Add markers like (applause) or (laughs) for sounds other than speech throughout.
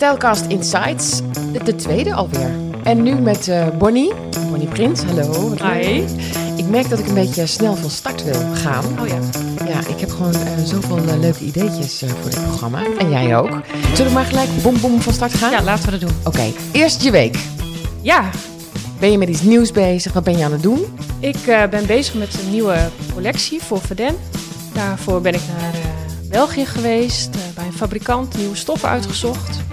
Stylecast Insights, de, de tweede alweer. En nu met eh, Bonnie, Bonnie Prins, hallo. Hi. Ik merk dat ik een beetje snel van start wil gaan. Oh ja. Ja, ik heb gewoon eh, zoveel eh, leuke ideetjes voor dit programma. En jij ook. Zullen we maar gelijk bom bom van start gaan? Ja, laten we dat doen. Oké, eerst je week. Ja, Ben je met iets nieuws bezig? Wat ben je aan het doen? ik ben bezig met een nieuwe collectie voor Verden. Daarvoor ben ik naar België geweest, bij een fabrikant, nieuwe stoffen uitgezocht.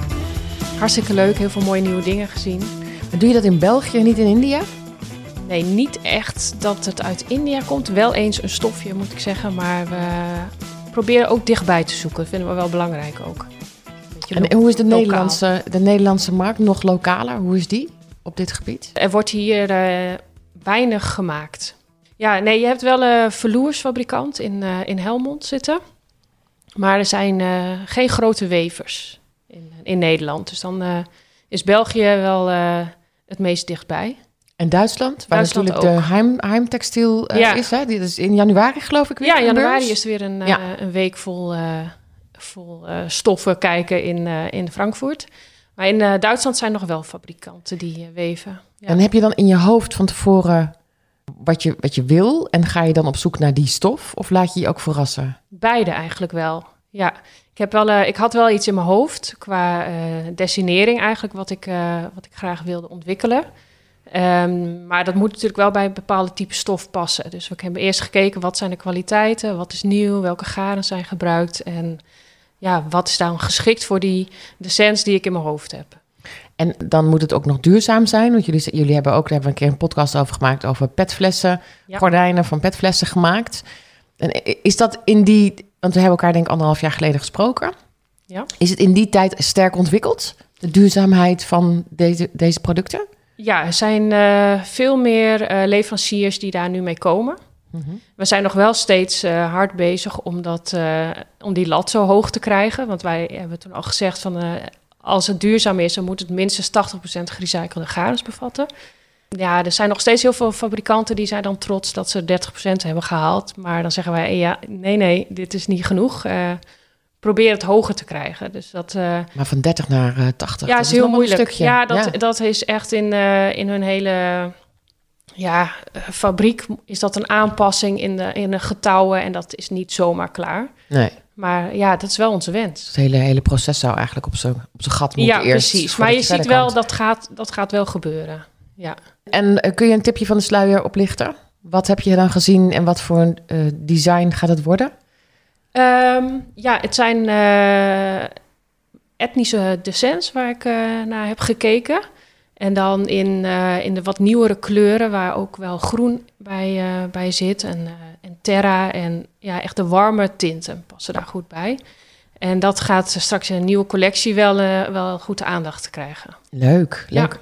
Hartstikke leuk, heel veel mooie nieuwe dingen gezien. Maar Doe je dat in België, niet in India? Nee, niet echt dat het uit India komt. Wel eens een stofje, moet ik zeggen. Maar we proberen ook dichtbij te zoeken. Dat vinden we wel belangrijk ook. En hoe is de lokaal. Nederlandse, de Nederlandse markt nog lokaler? Hoe is die op dit gebied? Er wordt hier eh, weinig gemaakt. Ja, nee, je hebt wel een verloersfabrikant in, eh, in Helmond zitten. Maar er zijn eh, geen grote wevers in, in Nederland. Dus dan eh, is België wel eh, het meest dichtbij. En Duitsland, waar Duitsland natuurlijk ook. de Heim, Heimtextiel eh, Ja. is. Hè? Die is in januari geloof ik weer. Ja, januari beurs. is er weer een, Ja. een week vol, vol stoffen kijken in, in Frankfurt. Maar in Duitsland zijn nog wel fabrikanten die weven. Ja. En heb je dan in je hoofd van tevoren wat je, wat je wil? En ga je dan op zoek naar die stof? Of laat je je ook verrassen? Beide eigenlijk wel. Ja, ik, heb wel, eh, ik had wel iets in mijn hoofd qua eh dessinering eigenlijk, wat ik, eh, wat ik graag wilde ontwikkelen. Ehm, maar dat moet natuurlijk wel bij een bepaalde type stof passen. Dus we hebben eerst gekeken wat zijn de kwaliteiten, wat is nieuw, welke garen zijn gebruikt en ja, wat is dan geschikt voor die de sens die ik in mijn hoofd heb. En dan moet het ook nog duurzaam zijn. Want jullie, jullie hebben ook, daar hebben we een keer een podcast over gemaakt... over petflessen, Ja. gordijnen van petflessen gemaakt. En is dat in die... Want we hebben elkaar denk ik anderhalf jaar geleden gesproken. Ja. Is het in die tijd sterk ontwikkeld? De duurzaamheid van deze, deze producten? Ja, er zijn eh, veel meer eh, leveranciers die daar nu mee komen. We zijn nog wel steeds eh, hard bezig om, dat, om die lat zo hoog te krijgen. Want wij hebben toen al gezegd van als het duurzaam is, dan moet het minstens 80% gerecyclede garens bevatten. Ja, er zijn nog steeds heel veel fabrikanten die zijn dan trots dat ze 30% hebben gehaald. Maar dan zeggen wij, eh, ja, nee, nee, dit is niet genoeg. Eh, probeer het hoger te krijgen. Dus dat, eh, Maar van 30 naar eh, 80. ja, dat is heel moeilijk. stukje. Ja, dat, dat is echt in, eh, in hun hele ja, eh, fabriek is dat een aanpassing in de, in de getouwen en dat is niet zomaar klaar. Nee, Maar ja, dat is wel onze wens. het hele, hele proces zou eigenlijk op zijn op gat moeten Ja, eerst. precies. voordat Maar je ziet wel, dat gaat, dat gaat wel gebeuren. Ja. En eh, kun je een tipje van de sluier oplichten? Wat heb je dan gezien en wat voor een eh, design gaat het worden? Ehm, ja, het zijn eh, etnische descents waar ik naar heb gekeken. En dan in, in de wat nieuwere kleuren, waar ook wel groen bij, bij zit. En, en terra en ja, echt de warme tinten passen daar goed bij. En dat gaat straks in een nieuwe collectie wel, eh, wel goed aandacht krijgen. Leuk, Ja. leuk.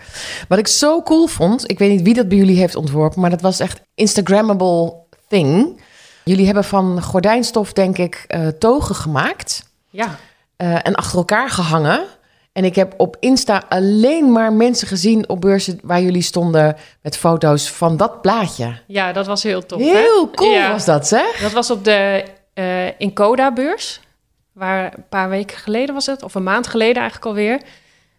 Wat ik zo cool vond, ik weet niet wie dat bij jullie heeft ontworpen, maar dat was echt Instagrammable thing. Jullie hebben van gordijnstof, denk ik, eh, togen gemaakt Ja, eh, en achter elkaar gehangen. En ik heb op Insta alleen maar mensen gezien op beurzen waar jullie stonden met foto's van dat plaatje. ja dat was heel tof. hè? Heel cool Ja. was dat, hè? Dat was op de eh Incoda-beurs. Waar een paar weken geleden was het, of een maand geleden eigenlijk alweer.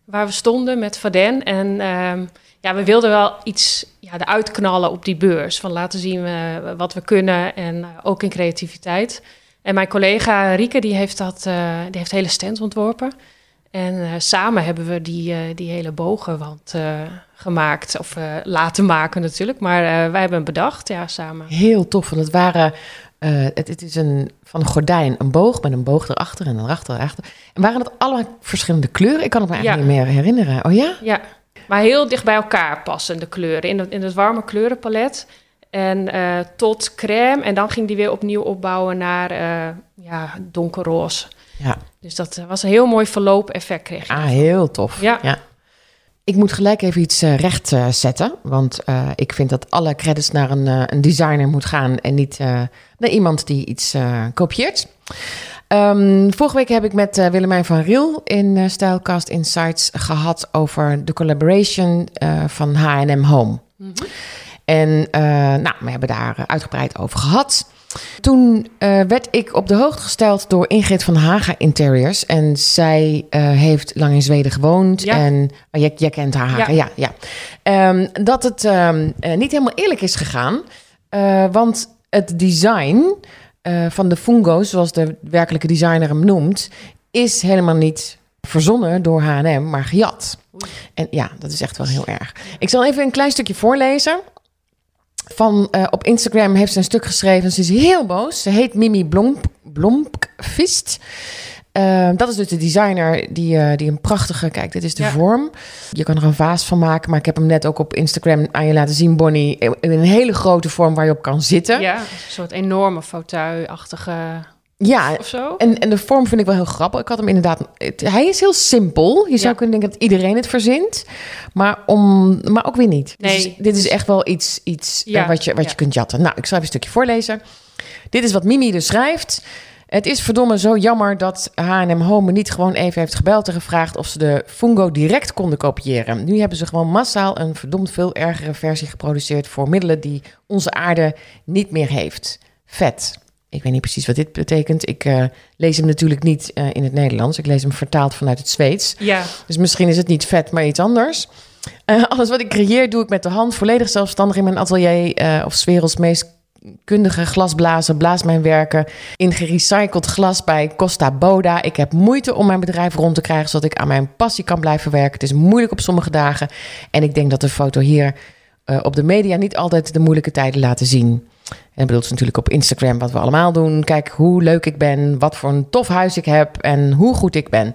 Waar we stonden met Vaden. En ehm, ja, we wilden wel iets ja, eruit knallen op die beurs. Van laten zien eh, wat we kunnen en eh, ook in creativiteit. En mijn collega Rieke, die heeft, dat, eh, die heeft hele stand ontworpen. En samen hebben we die, die hele bogenwand eh, gemaakt. Of laten maken natuurlijk. Maar wij hebben hem bedacht, ja, samen. Heel tof, want het waren... eh, het, het is een, van een gordijn een boog met een boog erachter en erachter erachter. En waren het allemaal verschillende kleuren? Ik kan het me eigenlijk Ja. niet meer herinneren. Oh ja? Ja, maar heel dicht bij elkaar passen de kleuren. In het, in het warme kleurenpalet. En eh, tot crème. En dan ging die weer opnieuw opbouwen naar eh, ja, donkerroze. Ja. Dus dat was een heel mooi verloop-effect kreeg je. Ah, heel tof. Ja. Ik moet gelijk even iets eh, recht eh, zetten. Want eh, ik vind dat alle credits naar een, een designer moet gaan en niet naar iemand die iets kopieert. Ehm, vorige week heb ik met Willemijn van Riel in Stylecast Insights gehad over de collaboration van H&M Home. Mhm. En nou, we hebben daar uitgebreid over gehad. Toen uh, werd ik op de hoogte gesteld door Ingrid van Haga Interiors. En zij uh, heeft lang in Zweden gewoond. Ja. En oh, jij, jij, kent haar Haga, ja. ja, ja. Um, dat het um, uh, niet helemaal eerlijk is gegaan. want het design van de fungo's, zoals de werkelijke designer hem noemt, is helemaal niet verzonnen door H&M, maar gejat. En ja, dat is echt wel heel erg. Ik zal even een klein stukje voorlezen. Van, uh, op Instagram heeft ze een stuk geschreven. Ze is heel boos. Ze heet Mimi Blomp, Blompkvist. Uh, dat is dus de designer die, uh, die een prachtige... Kijk, dit is de Ja. vorm. Je kan er een vaas van maken. Maar ik heb hem net ook op Instagram aan je laten zien, Bonnie. In een hele grote vorm waar je op kan zitten. Ja, een soort enorme fauteuil-achtige Ja, of zo. en, en de vorm vind ik wel heel grappig. Ik had hem inderdaad. het- hij is heel simpel. Je zou kunnen denken dat iedereen het verzint. Maar, om, maar ook weer niet. Nee. Dus dit is echt wel iets, iets Ja, eh, wat, je, wat ja. je kunt jatten. Nou, ik zal even een stukje voorlezen. Dit is wat Mimi dus schrijft. Het is verdomme zo jammer dat H&M Home niet gewoon even heeft gebeld en gevraagd of ze de Fungo direct konden kopiëren. Nu hebben ze gewoon massaal een verdomd veel ergere versie geproduceerd voor middelen die onze aarde niet meer heeft. Vet. Ik weet niet precies wat dit betekent. Ik eh, lees hem natuurlijk niet eh, in het Nederlands. Ik lees hem vertaald vanuit het Zweeds. Ja, Dus misschien is het niet vet, maar iets anders. Eh, alles wat ik creëer, doe ik met de hand. Volledig zelfstandig in mijn atelier. of 's werelds meest kundige glasblazer. Blaas mijn werken in gerecycled glas bij Costa Boda. Ik heb moeite om mijn bedrijf rond te krijgen... zodat ik aan mijn passie kan blijven werken. Het is moeilijk op sommige dagen. En ik denk dat de foto hier op de media... niet altijd de moeilijke tijden laten zien. En bedoelt ze natuurlijk op Instagram wat we allemaal doen. Kijk hoe leuk ik ben, wat voor een tof huis ik heb en hoe goed ik ben.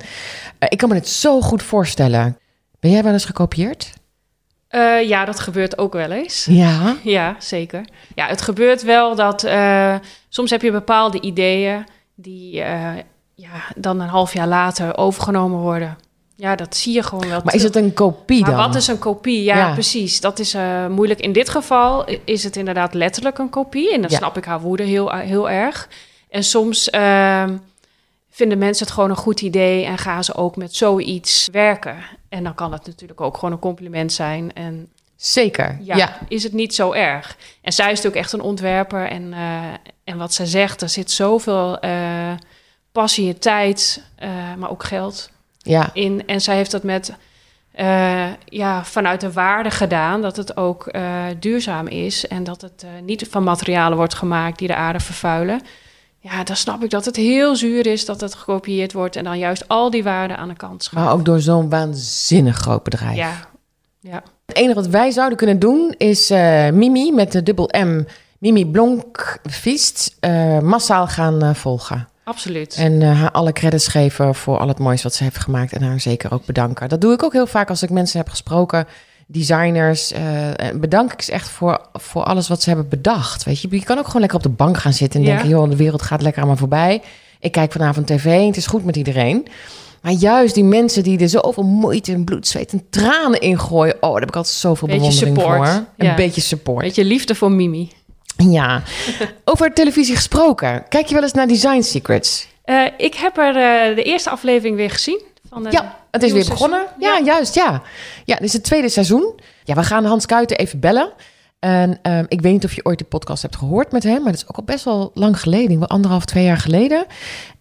Eh, ik kan me dit zo goed voorstellen. Ben jij wel eens gekopieerd? Eh, ja, dat gebeurt ook wel eens. Ja. (laughs) Ja, zeker. Ja, het gebeurt wel dat eh, soms heb je bepaalde ideeën die ja, dan een half jaar later overgenomen worden. Ja, dat zie je gewoon wel. Maar is het een kopie Maar dan? wat is een kopie? Ja, Ja. precies. Dat is eh, moeilijk. In dit geval is het inderdaad letterlijk een kopie. En dan Ja. snap ik haar woede heel, heel erg. En soms ehm, vinden mensen het gewoon een goed idee en gaan ze ook met zoiets werken. En dan kan het natuurlijk ook gewoon een compliment zijn. En Zeker, ja, ja. is het niet zo erg. En zij is natuurlijk echt een ontwerper. En, eh, en wat zij zegt, er zit zoveel eh, passie en tijd, eh, maar ook geld ja. in. En zij heeft dat met, eh, ja, vanuit de waarde gedaan dat het ook eh, duurzaam is. En dat het eh, niet van materialen wordt gemaakt die de aarde vervuilen. Ja, dan snap ik dat het heel zuur is dat het gekopieerd wordt. En dan juist al die waarde aan de kant schuift. Maar ook door zo'n waanzinnig groot bedrijf. Ja, ja. Het enige wat wij zouden kunnen doen is Mimi met de dubbel M, Mimi Blonkvist, eh, massaal gaan volgen. Absoluut. En eh, haar alle credits geven voor al het moois wat ze heeft gemaakt. En haar zeker ook bedanken. Dat doe ik ook heel vaak als ik mensen heb gesproken. Designers. eh, bedank ik ze echt voor, voor alles wat ze hebben bedacht. Weet je, je kan ook gewoon lekker op de bank gaan zitten. En Ja. denken, joh, de wereld gaat lekker aan me voorbij. Ik kijk vanavond tv en het is goed met iedereen. Maar juist die mensen die er zoveel moeite en bloed, zweet en tranen in gooien. Oh, daar heb ik altijd zoveel Beetje bewondering support, voor. Een ja. beetje support. Beetje liefde voor Mimi. Ja. Over televisie gesproken. Kijk je wel eens naar Design Secrets? Eh, ik heb er eh, de eerste aflevering weer gezien. Van, Ja, het is weer begonnen. Ja. juist, ja. Ja, dit is het tweede seizoen. Ja, we gaan Hans Kuiten even bellen. En ehm, ik weet niet of je ooit de podcast hebt gehoord met hem, maar dat is ook al best wel lang geleden, wel anderhalf, twee jaar geleden.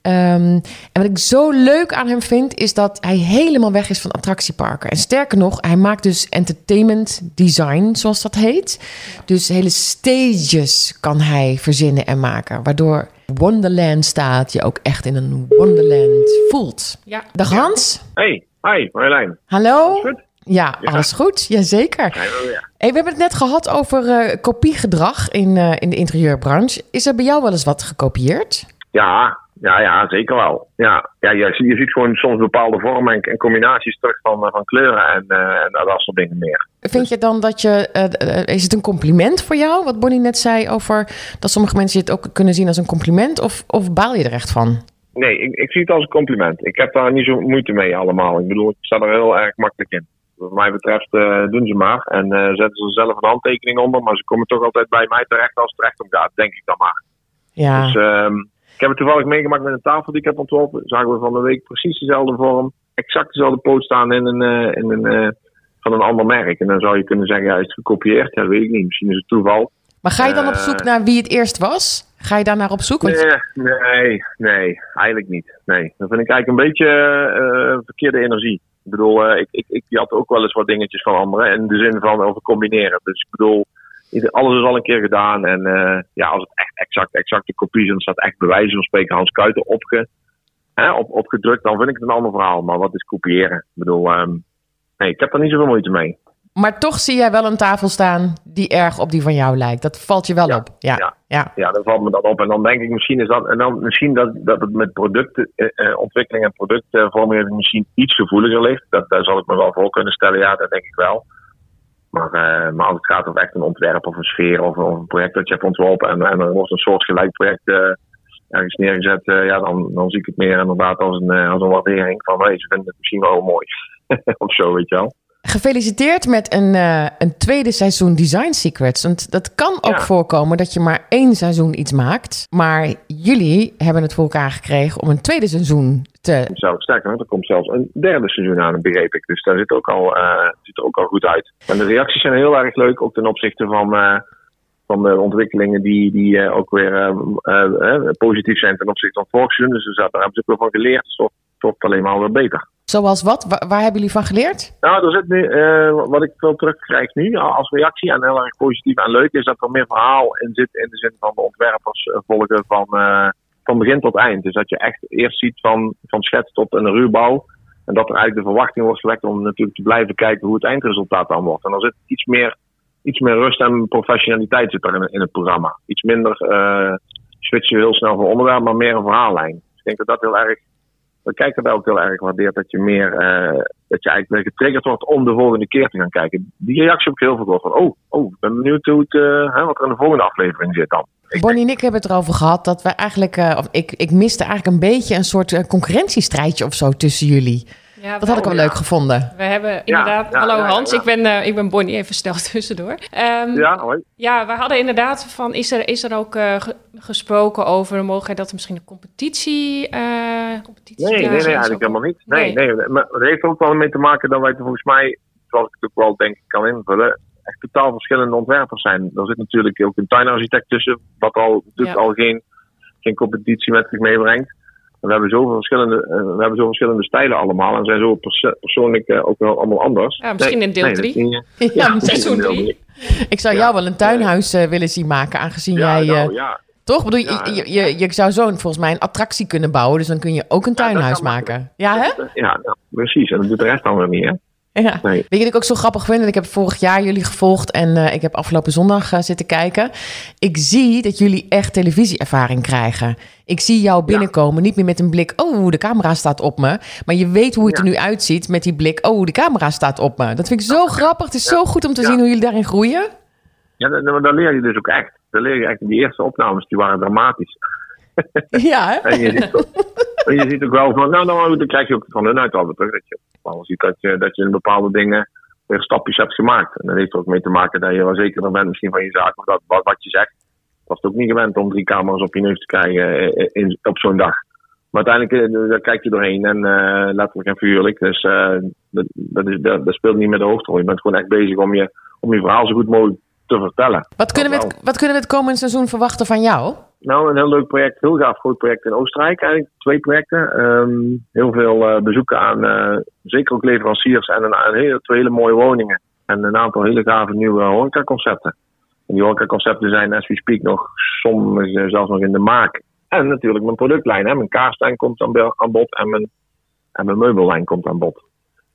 Ehm, en wat ik zo leuk aan hem vind, is dat hij helemaal weg is van attractieparken. En sterker nog, hij maakt dus entertainment design, zoals dat heet. Dus hele stages kan hij verzinnen en maken, waardoor Wonderland staat, je ook echt in een Wonderland voelt. Ja. Dag Hans. Hey, hi Marjolein. Hallo? Goed? Ja, alles goed. Jazeker. Ja, ja. Hey, we hebben het net gehad over eh, kopiegedrag in, eh, in de interieurbranche. Is er bij jou wel eens wat gekopieerd? Ja, ja, ja, zeker wel. Ja, ja je, je ziet gewoon soms bepaalde vormen en, en combinaties terug van, eh, van kleuren en, en dat soort dingen meer. Vind je dan dat je... is het een compliment voor jou, wat Bonnie net zei over... dat sommige mensen het ook kunnen zien als een compliment? Of, of baal je er echt van? Nee, ik, ik zie het als een compliment. Ik heb daar niet zo moeite mee allemaal. Ik bedoel, ik sta er heel erg makkelijk in. Wat mij betreft eh, doen ze maar en eh, zetten ze zelf een handtekening onder. Maar ze komen toch altijd bij mij terecht als het recht om gaat, denk ik dan maar. Ja, Dus ehm, ik heb het toevallig meegemaakt met een tafel die ik heb ontworpen. Zagen we van de week precies dezelfde vorm. Exact dezelfde poot staan in een, eh, in een, van een ander merk. En dan zou je kunnen zeggen, ja, is het gekopieerd? Ja, dat weet ik niet. Misschien is het toeval. maar ga je dan op zoek naar wie het eerst was? Ga je daar naar op zoek? Nee, nee, nee, eigenlijk niet. Nee, dat vind ik eigenlijk een beetje uh, verkeerde energie. Ik bedoel, uh, ik, ik, ik had ook wel eens wat dingetjes van anderen. In de zin van over combineren. Dus ik bedoel, alles is al een keer gedaan. En uh, ja, als het echt exact, exacte kopie is, dan staat echt bewijzen van spreken Hans Kuiten opge, hè, op, opgedrukt, dan vind ik het een ander verhaal. Maar wat is kopiëren? Ik bedoel, um, nee, ik heb er niet zoveel moeite mee. Maar toch zie jij wel een tafel staan die erg op die van jou lijkt. Dat valt je wel ja, op. Ja, ja. Ja. ja, dat valt me dan op. En dan denk ik misschien is dat, en dan misschien dat, dat het met productontwikkeling en productvorming misschien iets gevoeliger ligt. Dat, daar zal ik me wel voor kunnen stellen. Ja, dat denk ik wel. Maar, uh, maar als het gaat over echt een ontwerp of een sfeer of, of een project dat je hebt ontworpen en, en er wordt een soort gelijk project ergens neergezet, ja, dan, dan zie ik het meer inderdaad als een, als een waardering van hey, ze vinden het misschien wel mooi. (laughs) of zo, weet je wel. Gefeliciteerd met een, uh, een tweede seizoen Design Secrets. Want dat kan ook ja. voorkomen dat je maar één seizoen iets maakt. Maar jullie hebben het voor elkaar gekregen om een tweede seizoen te. Zelfs sterker, er komt zelfs een derde seizoen aan, begreep ik. Dus daar zit, ook al, uh, ziet er ook al goed uit. En de reacties zijn heel erg leuk, ook ten opzichte van. Uh, van de ontwikkelingen die, die uh, ook weer uh, positief zijn ten opzichte van vorig seizoen. Dus daar hebben ze ook wel van geleerd. Dus het wordt alleen maar weer beter. Zoals wat? Waar, hebben jullie van geleerd? Nou, er zit nu, uh, wat ik veel terugkrijg nu als reactie en heel erg positief en leuk is dat er meer verhaal in zit in de zin van de ontwerpers uh, volgen van, uh, van begin tot eind. Dus dat je echt eerst ziet van, van schets tot een ruwbouw. En dat er eigenlijk de verwachting wordt gewekt om natuurlijk te blijven kijken hoe het eindresultaat dan wordt. En dan zit iets meer, iets meer rust en professionaliteit zit er in, in het programma. Iets minder switchen heel snel van onderwerp, maar meer een verhaallijn. Dus ik denk dat dat heel erg we kijken daar ook heel erg waardeerd dat je meer, uh, dat je eigenlijk getriggerd wordt om de volgende keer te gaan kijken. Die reactie heb ik heel veel gehoord van, oh, oh, ik ben benieuwd hoe het, uh, hè, wat er in de volgende aflevering zit dan. Bonnie en ik hebben het erover gehad dat we eigenlijk, uh, of ik, ik miste eigenlijk een beetje een soort concurrentiestrijdje of zo tussen jullie. Ja, dat had ik wel leuk gevonden. We hebben inderdaad. Ja, hallo Hans, Ik, ben, uh, ik ben Bonnie, even snel (laughs) tussendoor. Um, ja, hoi. Ja, we hadden inderdaad van. Is er, is er ook uh, gesproken over de mogelijkheid dat er misschien een competitie. Uh, competitie nee, nee, nee, eigenlijk helemaal niet. Nee, nee. nee. Maar het heeft ook wel mee te maken dat wij volgens mij, zoals ik het ook wel denk ik kan invullen, echt totaal verschillende ontwerpers zijn. Er zit natuurlijk ook een tuinarchitect tussen, wat al, natuurlijk al geen, geen competitie met zich meebrengt. We hebben zoveel verschillende, uh, we hebben zoveel verschillende stijlen allemaal en zijn zo perso persoonlijk uh, ook wel allemaal anders. Ja, misschien nee, in deel 3. Nee, (laughs) ja, (laughs) ja seizoen 3. Ik zou jou wel een tuinhuis uh, willen zien maken, aangezien jij... Nou, ja. Toch? Bedoel, je, je, je, je, zou zo volgens mij een attractie kunnen bouwen, dus dan kun je ook een tuinhuis maken. Ja, hè? Ja, nou, precies. En dat doet de rest dan weer niet, hè? Ja. Nee. Weet je wat ik ook zo grappig vind? Ik heb vorig jaar jullie gevolgd en uh, ik heb afgelopen zondag uh, zitten kijken. Ik zie dat jullie echt televisieervaring krijgen. Ik zie jou binnenkomen, ja. niet meer met een blik, oh, de camera staat op me. Maar je weet hoe het ja. er nu uitziet met die blik, oh, de camera staat op me. Dat vind ik zo grappig. Het is zo goed om te zien hoe jullie daarin groeien. Ja, dan, dan leer je dus ook echt. Dan leer je echt. Die eerste opnames, die waren dramatisch. Ja, hè? (laughs) en, je ziet ook, en je ziet ook wel van, nou, nou, dan krijg je ook van hun uit altijd terug. Dat je wel ziet dat je, dat je in bepaalde dingen weer stapjes hebt gemaakt. En dat heeft er ook mee te maken dat je wel zekerder bent misschien van je zaak of dat, wat, wat je zegt. Was het ook niet gewend om drie camera's op je neus te krijgen in, in, op zo'n dag. Maar uiteindelijk daar kijk je doorheen en uh, letterlijk en figuurlijk. Dus uh, dat, dat, is, dat, dat speelt niet met de hoofdrol. Je bent gewoon echt bezig om je, om je verhaal zo goed mogelijk te vertellen. Wat kunnen, we het, wat kunnen we het komende seizoen verwachten van jou? Nou, een heel leuk project, heel gaaf groot project in Oostenrijk eigenlijk. Twee projecten. Um, heel veel uh, bezoeken aan uh, zeker ook leveranciers en een, een hele, twee hele mooie woningen. En een aantal hele gave nieuwe horecaconcepten. En die horecaconcepten zijn as we speak nog soms zelfs nog in de maak. En natuurlijk mijn productlijn. Hè. Mijn kaarslijn komt aan, aan bod en mijn, en mijn meubellijn komt aan bod.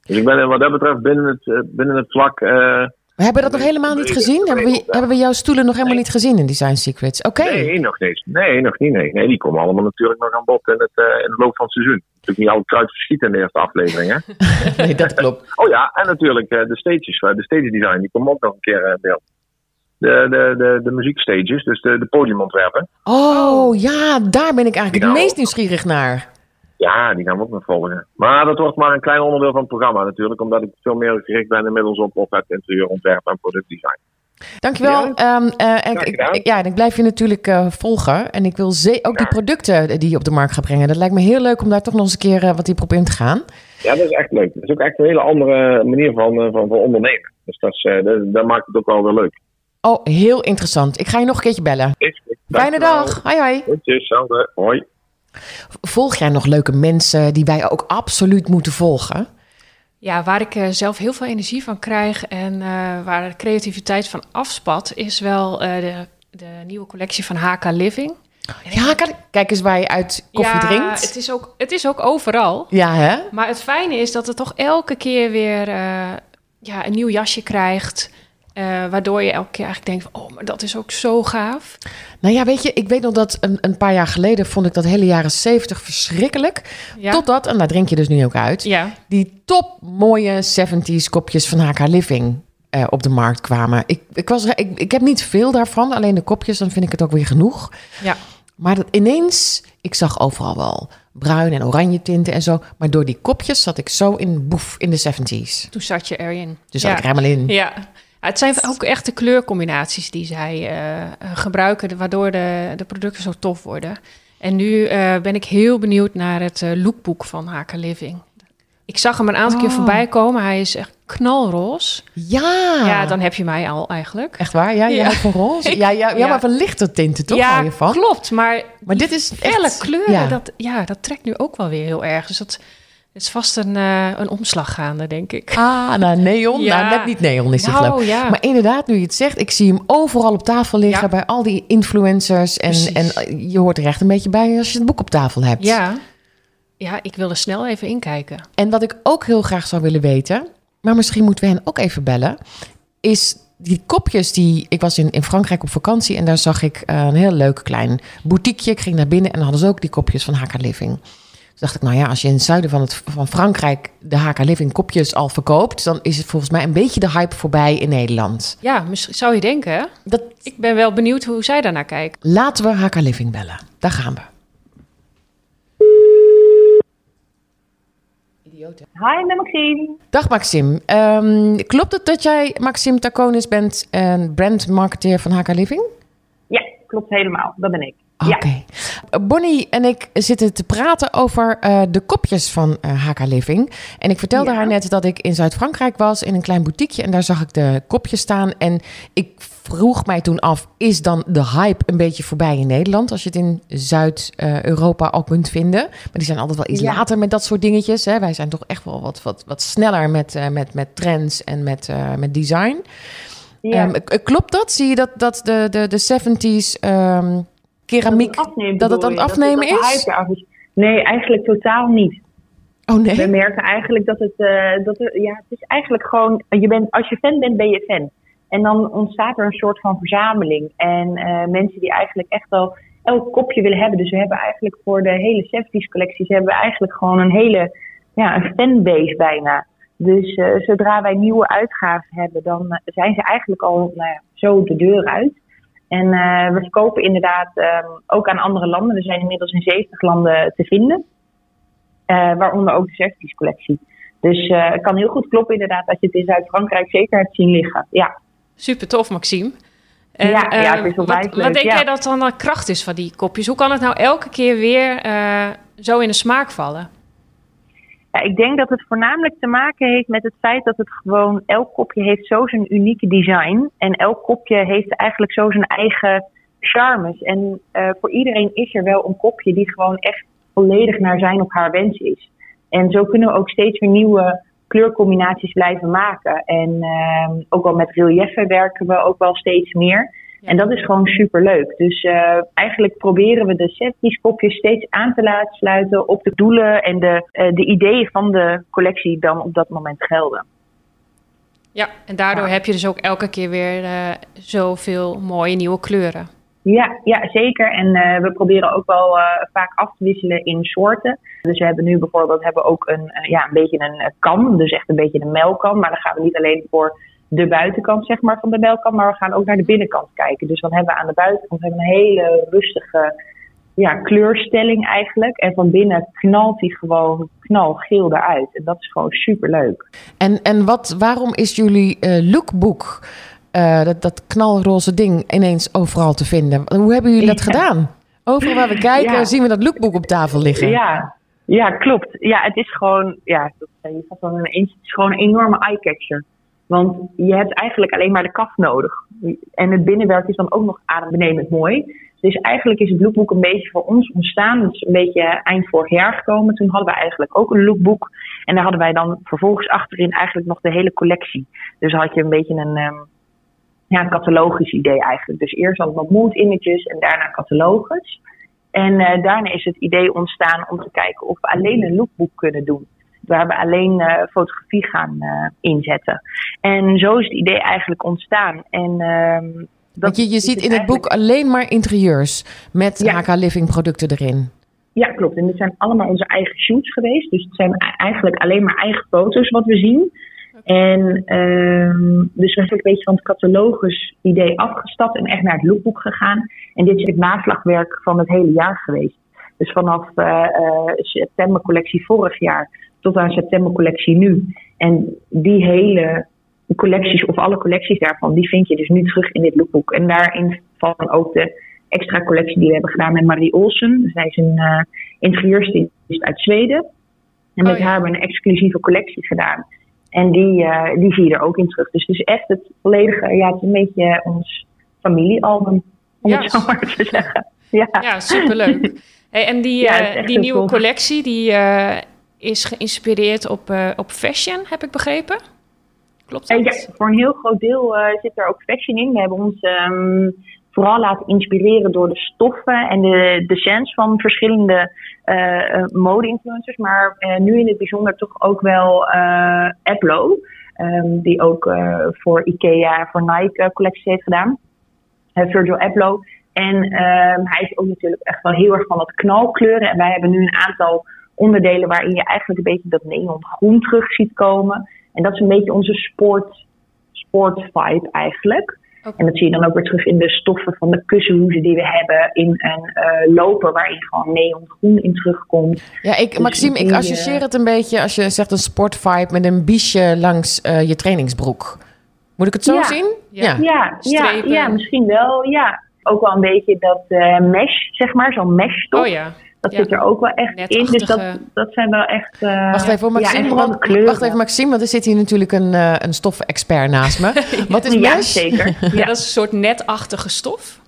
Dus ik ben wat dat betreft binnen het, binnen het vlak... Uh, we hebben dat nog helemaal niet gezien? Hebben we, hebben we jouw stoelen nog helemaal niet gezien in Design Secrets? Oké. Okay. Nee, nog niet. Nee, nog niet. Nee. nee, die komen allemaal natuurlijk nog aan bod in, het, uh, in de loop van het seizoen. Natuurlijk niet altijd kruid verschieten in de eerste aflevering, hè? (laughs) nee, dat klopt. (laughs) oh ja, en natuurlijk uh, de stages. de stage design, die komen ook nog een keer in beeld. De, de, de, de muziekstages, dus de, de podiumontwerpen. Oh ja, daar ben ik eigenlijk het meest nieuwsgierig naar. Ja, die gaan we ook nog volgen. Maar dat wordt maar een klein onderdeel van het programma natuurlijk, omdat ik veel meer gericht ben inmiddels op, op het interieurontwerp en productdesign. Dankjewel. Ja, um, uh, ik, ik, ja, ik blijf je natuurlijk uh, volgen. En ik wil ook die producten die je op de markt gaat brengen. Dat lijkt me heel leuk om daar toch nog eens een keer uh, wat diep op in te gaan. Ja, dat is echt leuk. Dat is ook echt een hele andere manier van, van, van ondernemen. Dus dat, is, dat, dat maakt het ook wel weer leuk. Oh, heel interessant. Ik ga je nog een keertje bellen. Goed. Fijne dag. Hoi, hoi. Hetzelfde. Hoi. Volg jij nog leuke mensen die wij ook absoluut moeten volgen? Ja, waar ik eh, zelf heel veel energie van krijg en eh, waar de creativiteit van afspat, is wel eh, de, de nieuwe collectie van HK Living. Ja, kan- kijk eens waar je uit koffie ja, drinkt. Het is, ook, het is ook overal. Ja, hè? Maar het fijne is dat het toch elke keer weer ja, een nieuw jasje krijgt. Eh, waardoor je elke keer eigenlijk denkt: van, oh, maar dat is ook zo gaaf. Nou ja, weet je, ik weet nog dat een, een paar jaar geleden vond ik dat hele jaren 70 verschrikkelijk. Ja, Totdat, en daar drink je dus nu ook uit, ja. die top mooie 70s kopjes van HK Living eh, op de markt kwamen. Ik, ik, was, ik, ik heb niet veel daarvan, alleen de kopjes, dan vind ik het ook weer genoeg. ja. Maar dat ineens, ik zag overal wel bruin en oranje tinten en zo. Maar door die kopjes zat ik zo in boef in de 70s. toen zat je erin. Dus ja. zat ik er helemaal in. Ja. Ja, het zijn ook echt de kleurcombinaties die zij eh, gebruiken, waardoor de, de producten zo tof worden. En nu eh, ben ik heel benieuwd naar het eh, lookbook van HK Living. Ik zag hem een aantal keer Oh. voorbij komen. Hij is echt knalroze. Ja. Ja, dan heb je mij al eigenlijk. Echt waar? Ja, je Ja. van roze? (laughs) Ja, ja, ja, ja. maar van lichte tinten toch ja, van? klopt. Maar, Maar dit is echt... kleuren, ja. dat, ja, dat trekt nu ook wel weer heel erg. Dus dat is vast een, eh, een omslag gaande, denk ik. Ah, nou neon. (laughs) Ja. Nou, net niet neon is die Nou, geloof ja. Maar inderdaad, nu je het zegt, ik zie hem overal op tafel liggen Ja. bij al die influencers. En, Precies. en eh, je hoort er echt een beetje bij als je het boek op tafel hebt. Ja. ja, ik wil er snel even inkijken. En wat ik ook heel graag zou willen weten, maar misschien moeten we hen ook even bellen, is die kopjes die. Ik was in, in Frankrijk op vakantie en daar zag ik eh, een heel leuk klein boutiqueje. Ik ging naar binnen en hadden ze ook die kopjes van HK Living. Dus dacht ik, nou ja, als je in het zuiden van, het, van Frankrijk de HK Living kopjes al verkoopt, dan is het volgens mij een beetje de hype voorbij in Nederland. Ja, misschien zou je denken. Dat, Ik ben wel benieuwd hoe zij daarnaar kijken. laten we HK Living bellen. Daar gaan we. Hi, met Maxime. Dag Maxim. Ehm, klopt het dat jij Maxim Taconis bent, en brandmarketeer van HK Living? Ja, klopt helemaal. Dat ben ik. Oké. Ja. Bonnie en ik zitten te praten over eh, de kopjes van eh, HK Living. En ik vertelde Ja. haar net dat ik in Zuid-Frankrijk was in een klein boutiqueje. En daar zag ik de kopjes staan. En ik vroeg mij toen af, is dan de hype een beetje voorbij in Nederland? Als je het in Zuid-Europa al kunt vinden. Maar die zijn altijd wel iets Ja. later met dat soort dingetjes. Hè. Wij zijn toch echt wel wat, wat, wat sneller met, eh, met, met trends en met, eh, met design. Ja. Ehm, klopt dat? Zie je dat, dat de, de, de 70s ehm, keramiek... Dat het afnemen, dat het aan het afnemen dat is? Nee, eigenlijk totaal niet. Oh nee? We merken eigenlijk dat het, eh, dat er, ja, het is eigenlijk gewoon, je bent, als je fan bent, ben je fan. En dan ontstaat er een soort van verzameling. En eh, mensen die eigenlijk echt wel elk kopje willen hebben. Dus we hebben eigenlijk voor de hele 70s collecties hebben we eigenlijk gewoon een hele, ja, een fanbase bijna. Dus eh, zodra wij nieuwe uitgaven hebben, dan zijn ze eigenlijk al nou ja, zo de deur uit. En eh, we verkopen inderdaad ehm, ook aan andere landen. We zijn inmiddels in 70 landen te vinden. Eh, waaronder ook de 70s collectie. Dus eh, het kan heel goed kloppen inderdaad dat je het in Zuid-Frankrijk zeker hebt zien liggen. Ja, Super tof, Maxime. Ja, ja, het is wat, leuk, wat denk ja. jij dat dan de kracht is van die kopjes? Hoe kan het nou elke keer weer zo in de smaak vallen? Ik denk dat het voornamelijk te maken heeft met het feit dat het gewoon elk kopje heeft zo zijn unieke design. En elk kopje heeft eigenlijk zo zijn eigen charmes. En eh, voor iedereen is er wel een kopje die gewoon echt volledig naar zijn of haar wens is. En zo kunnen we ook steeds weer nieuwe kleurcombinaties blijven maken. En ehm, ook wel met relieven werken we ook wel steeds meer. En dat is gewoon super leuk. Dus eh, eigenlijk proberen we de 70s kopjes steeds aan te laten sluiten op de doelen en de, eh, de ideeën van de collectie dan op dat moment gelden. Ja, en daardoor Ja. heb je dus ook elke keer weer eh, zoveel mooie nieuwe kleuren. Ja, ja zeker. En we proberen ook wel vaak af te wisselen in soorten. Dus we hebben nu bijvoorbeeld hebben ook een, ja, een beetje een kam, dus echt een beetje een melkkam. Maar dan gaan we niet alleen voor de buitenkant zeg maar, van de melkkam, maar we gaan ook naar de binnenkant kijken. Dus dan hebben we aan de buitenkant hebben we een hele rustige ja, kleurstelling eigenlijk. En van binnen knalt hij gewoon knalgeel eruit. En dat is gewoon super leuk. En, en wat, waarom is jullie eh, lookbook, eh, dat, dat knalroze ding, ineens overal te vinden? Hoe hebben jullie dat Ja. gedaan? Overal waar we kijken Ja. zien we dat lookbook op tafel liggen. Ja, ja, klopt. Ja, het is gewoon, ja, dat zei je vast wel eens, het is gewoon een enorme eye-catcher. Want je hebt eigenlijk alleen maar de kaf nodig. en het binnenwerk is dan ook nog adembenemend mooi. Dus eigenlijk is het lookbook een beetje voor ons ontstaan. Het is een beetje eind vorig jaar gekomen. Toen hadden we eigenlijk ook een lookbook. En daar hadden wij dan vervolgens achterin eigenlijk nog de hele collectie. Dus had je een beetje een, um, ja, catalogisch idee eigenlijk. Dus eerst allemaal mood images en daarna catalogus. En uh, daarna is het idee ontstaan om te kijken of we alleen een lookbook kunnen doen. Waar we alleen uh, fotografie gaan uh, inzetten. En zo is het idee eigenlijk ontstaan. En uh, dat je, je ziet in het boek alleen maar interieurs met ja. HK Living producten erin. Ja, klopt. En dit zijn allemaal onze eigen shoots geweest. Dus het zijn eigenlijk alleen maar eigen foto's wat we zien. En um, dus we zijn een beetje van het catalogus idee afgestapt en echt naar het lookbook gegaan. En dit is het naslagwerk van het hele jaar geweest. Dus vanaf uh, uh, september collectie vorig jaar tot aan september collectie nu. En die hele collecties of alle collecties daarvan, die vind je dus nu terug in dit lookbook. En daarin vallen ook de extra collectie die we hebben gedaan met Marie Olsen. Zij is een uh, interieurstylist uit Zweden. En met oh, ja. haar hebben we een exclusieve collectie gedaan. En die, uh, die zie je er ook in terug. Dus het is echt het volledige, ja, het is een beetje ons familiealbum, om ja. het zo maar te zeggen. Ja, ja superleuk. Hey, en die, ja, uh, die nieuwe collectie, die is geïnspireerd op, op fashion, heb ik begrepen? Klopt dat? Ja, voor een heel groot deel uh, zit er ook fashion in. We hebben ons um, vooral laten inspireren door de stoffen en de, de sens van verschillende uh, mode-influencers. Maar nu in het bijzonder toch ook wel uh, Applo. Um, die ook voor IKEA, voor Nike collecties heeft gedaan. Virgil Abloh. En um, hij is ook natuurlijk echt wel heel erg van het knalkleuren. En wij hebben nu een aantal onderdelen waarin je eigenlijk een beetje dat neongroen terug ziet komen. En dat is een beetje onze sport, sport vibe eigenlijk. Okay. En dat zie je dan ook weer terug in de stoffen van de kussenhoezen die we hebben. In een uh, loper waarin gewoon neongroen in terugkomt. Ja, ik, dus Maxime, ik associeer het een beetje als je zegt een sport vibe met een biesje langs uh, je trainingsbroek. Moet ik het zo ja. zien? Ja, ja, ja, ja, misschien wel. Ja, ook wel een beetje dat uh, mesh, zeg maar, zo'n meshstof. Oh ja. Dat ja. zit er ook wel echt in. Dus dat, dat zijn wel echt. Uh, wacht even, Maxime. Ja, want, wacht even, Maxime, want er zit hier natuurlijk een, uh, een stof-expert naast me. (laughs) Wat is ja, mesh? zeker. (laughs) ja, dat is een soort netachtige stof.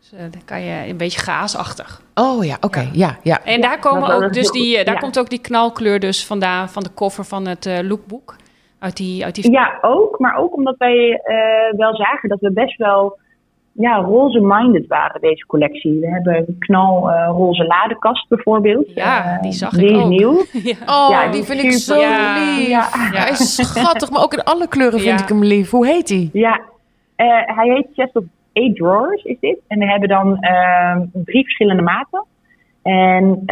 Dus, uh, dan kan je een beetje gaasachtig. Oh ja, oké. Okay. Ja. ja. En daar, komen ook dus die, daar komt ook die knalkleur dus vandaan van de koffer van het lookbook. Uit die, uit die... Ja, ook. Maar ook omdat wij wel zagen dat we best wel ja, roze-minded waren, deze collectie. We hebben een knal uh, roze ladekast bijvoorbeeld. Ja, die zag die ik is ook. nieuw. (laughs) Ja. Oh, ja, die, die vind ik zo ja. lief. Ja. Hij is schattig, maar ook in alle kleuren vind ik hem lief. Hoe heet hij? Ja, uh, hij heet Chest of Eight Drawers is dit. En we hebben dan uh, drie verschillende maten. En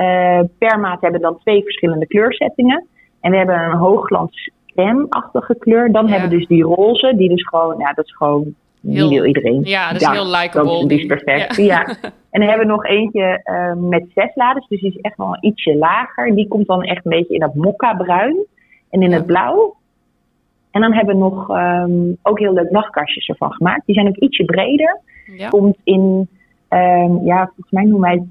per maat hebben we dan twee verschillende kleursettingen. En we hebben een hoogglans crème-achtige kleur. Dan hebben we dus die roze, die dus gewoon, ja, dat is gewoon die wil iedereen. Ja, dat is heel likable. Dat is perfect. Ja. ja. (laughs) En dan hebben we nog eentje uh, met zes laders. Dus die is echt wel ietsje lager. Die komt dan echt een beetje in dat mokka bruin. En in ja. het blauw. En dan hebben we nog um, ook heel leuk nachtkastjes ervan gemaakt. Die zijn ook ietsje breder. Ja. Komt in, um, ja, volgens mij noemen wij het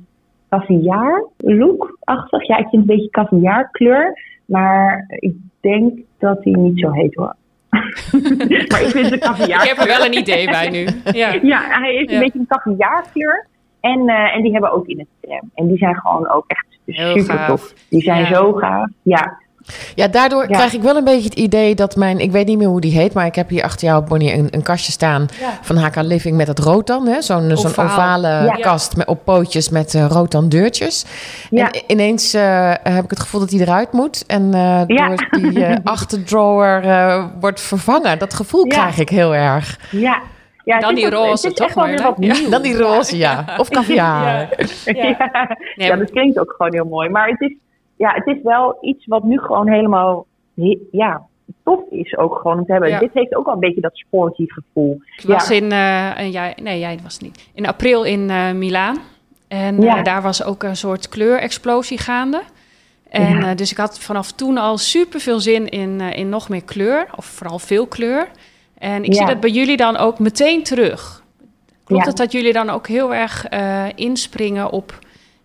caviar look-achtig. Ja, ik vind het een beetje caviar kleur. Maar ik denk dat die niet zo heet hoor. Maar ik vind de caviar. Ik heb er wel een idee bij nu. Ja, ja hij heeft een beetje een caviarkleur. En, uh, en die hebben we ook in het crème. En die zijn gewoon ook echt Heel super gaaf. tof. Die zijn Ja. zo gaaf. Ja, Ja, daardoor Ja. krijg ik wel een beetje het idee dat mijn... Ik weet niet meer hoe die heet, maar ik heb hier achter jou, Bonnie, een, een kastje staan Ja. van HK Living met het rotan. hè? Zo'n zo'n Ovaal. ovale Ja. kast met, op pootjes met eh, rotan deurtjes. Ja. En ineens eh, heb ik het gevoel dat die eruit moet. En eh, Ja. door die eh, (laughs) achterdrawer eh, wordt vervangen. Dat Dat gevoel Ja. krijg ik heel erg. ja. ja Dan die roze, toch, weer wat Ja. Dan die roze, ja. Of caviar. Ja. (laughs) Ja. Ja. Nee, Ja, dat klinkt ook gewoon heel mooi. Maar het is, ja, het is wel iets wat nu gewoon helemaal he- ja, tof is ook gewoon om te hebben. Ja. Dit heeft ook wel een beetje dat sporty gevoel. Ik was Ja. in, eh, jaar, nee, jij was niet. In april in eh Milaan. En Ja. eh, daar was ook een soort kleurexplosie gaande. En Ja. dus ik had vanaf toen al super veel zin in, in nog meer kleur, of vooral veel kleur. En ik Ja. zie dat bij jullie dan ook meteen terug. Klopt Ja. het dat jullie dan ook heel erg inspringen op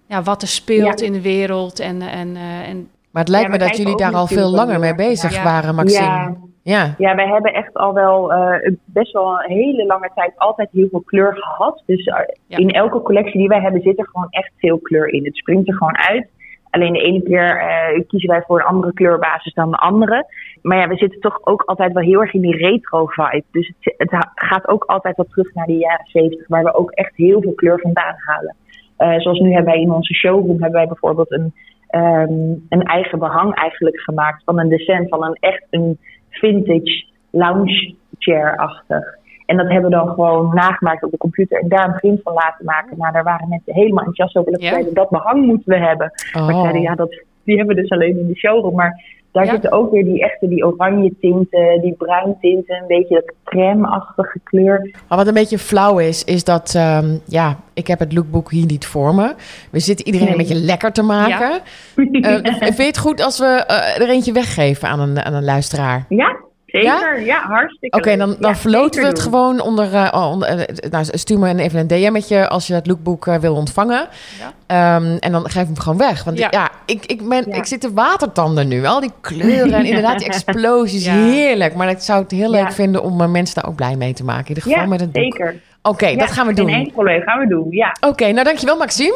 ja, wat er speelt Ja. in de wereld? En, en, eh, en Maar het lijkt Ja, me dat jullie daar al veel langer mee bezig ja. waren, Maxime. Ja, Ja. Ja, wij hebben echt al wel eh, best wel een hele lange tijd altijd heel veel kleur gehad. Dus eh, Ja. in elke collectie die wij hebben zit er gewoon echt veel kleur in. Het springt er gewoon uit. Alleen de ene keer eh, kiezen wij voor een andere kleurbasis dan de andere. Maar ja, we zitten toch ook altijd wel heel erg in die retro vibe. Dus het, het gaat ook altijd wel terug naar de jaren 70, waar we ook echt heel veel kleur vandaan halen. Eh, zoals nu hebben wij in onze showroom hebben wij bijvoorbeeld een, ehm, een eigen behang eigenlijk gemaakt van een descent van een echt een vintage lounge chair-achtig. En dat hebben we dan gewoon nagemaakt op de computer en daar een print van laten maken. Nou, daar waren mensen helemaal enthousiast over. Dat Ja. dat behang moeten we hebben. Maar Oh. zeiden, ja, dat, die hebben we dus alleen in de showroom. Maar daar Ja. zitten ook weer die echte, die oranje tinten, die bruin tinten, een beetje dat crème-achtige kleur. Maar wat een beetje flauw is, is dat, ehm, ja, ik heb het lookbook hier niet voor me. We zitten iedereen een beetje lekker te maken. Eh, (laughs) vind je het goed als we eh, er eentje weggeven aan een, aan een luisteraar? Ja, zeker. Ja, hartstikke Oké, leuk. dan, dan Ja, verloten we het doen. gewoon onder. eh, oh, onder eh, nou, stuur me even een DM'tje als je het lookbook eh, wil ontvangen. Ja. Ehm, en dan geef ik hem gewoon weg. Want Ja. ja, ik, ik, ben, Ja. ik zit te watertanden nu. Al die kleuren en inderdaad die (laughs) explosies. Ja. Heerlijk. Maar ik zou het heel Ja. leuk vinden om eh, mensen daar ook blij mee te maken. In ieder geval Ja, met het boek. zeker. Oké, Ja, dat gaan we Geen doen. enkel probleem, gaan we doen. Ja, Oké, nou dankjewel Maxime.